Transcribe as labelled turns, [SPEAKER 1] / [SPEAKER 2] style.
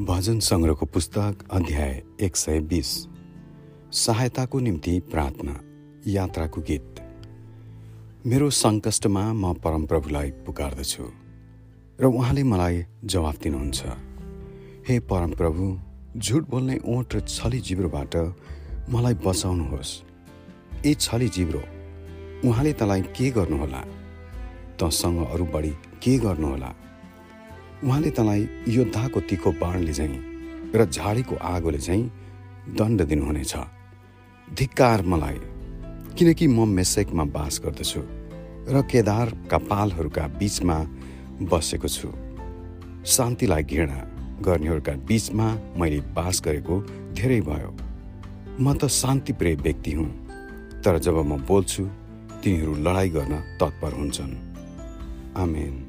[SPEAKER 1] भजन सङ्ग्रहको पुस्तक अध्याय एक सय बिस। सहायताको निम्ति प्रार्थना यात्राको गीत। मेरो सङ्कष्टमा म परमप्रभुलाई पुकार्दछु र उहाँले मलाई जवाफ दिनुहुन्छ। हे परमप्रभु झुट बोल्ने ओठ र छली जिब्रोबाट मलाई बचाउनुहोस्। ए छली जिब्रो उहाँले तँलाई के गर्नुहोला? तँसँग अरू बढी के गर्नुहोला? उहाँले तँलाई योद्धाको तिखो बाणले झैँ र झाडीको आगोले झैँ दण्ड दिनुहुनेछ। धिक्कार मलाई किनकि म मेसेकमा बास गर्दछु र केदारका पालहरूका बीचमा बसेको छु। शान्तिलाई घृणा गर्नेहरूका बीचमा मैले बास गरेको धेरै भयो। म त शान्तिप्रिय व्यक्ति हुँ तर जब म बोल्छु तिनीहरू लडाइँ गर्न तत्पर हुन्छन्। आमेन।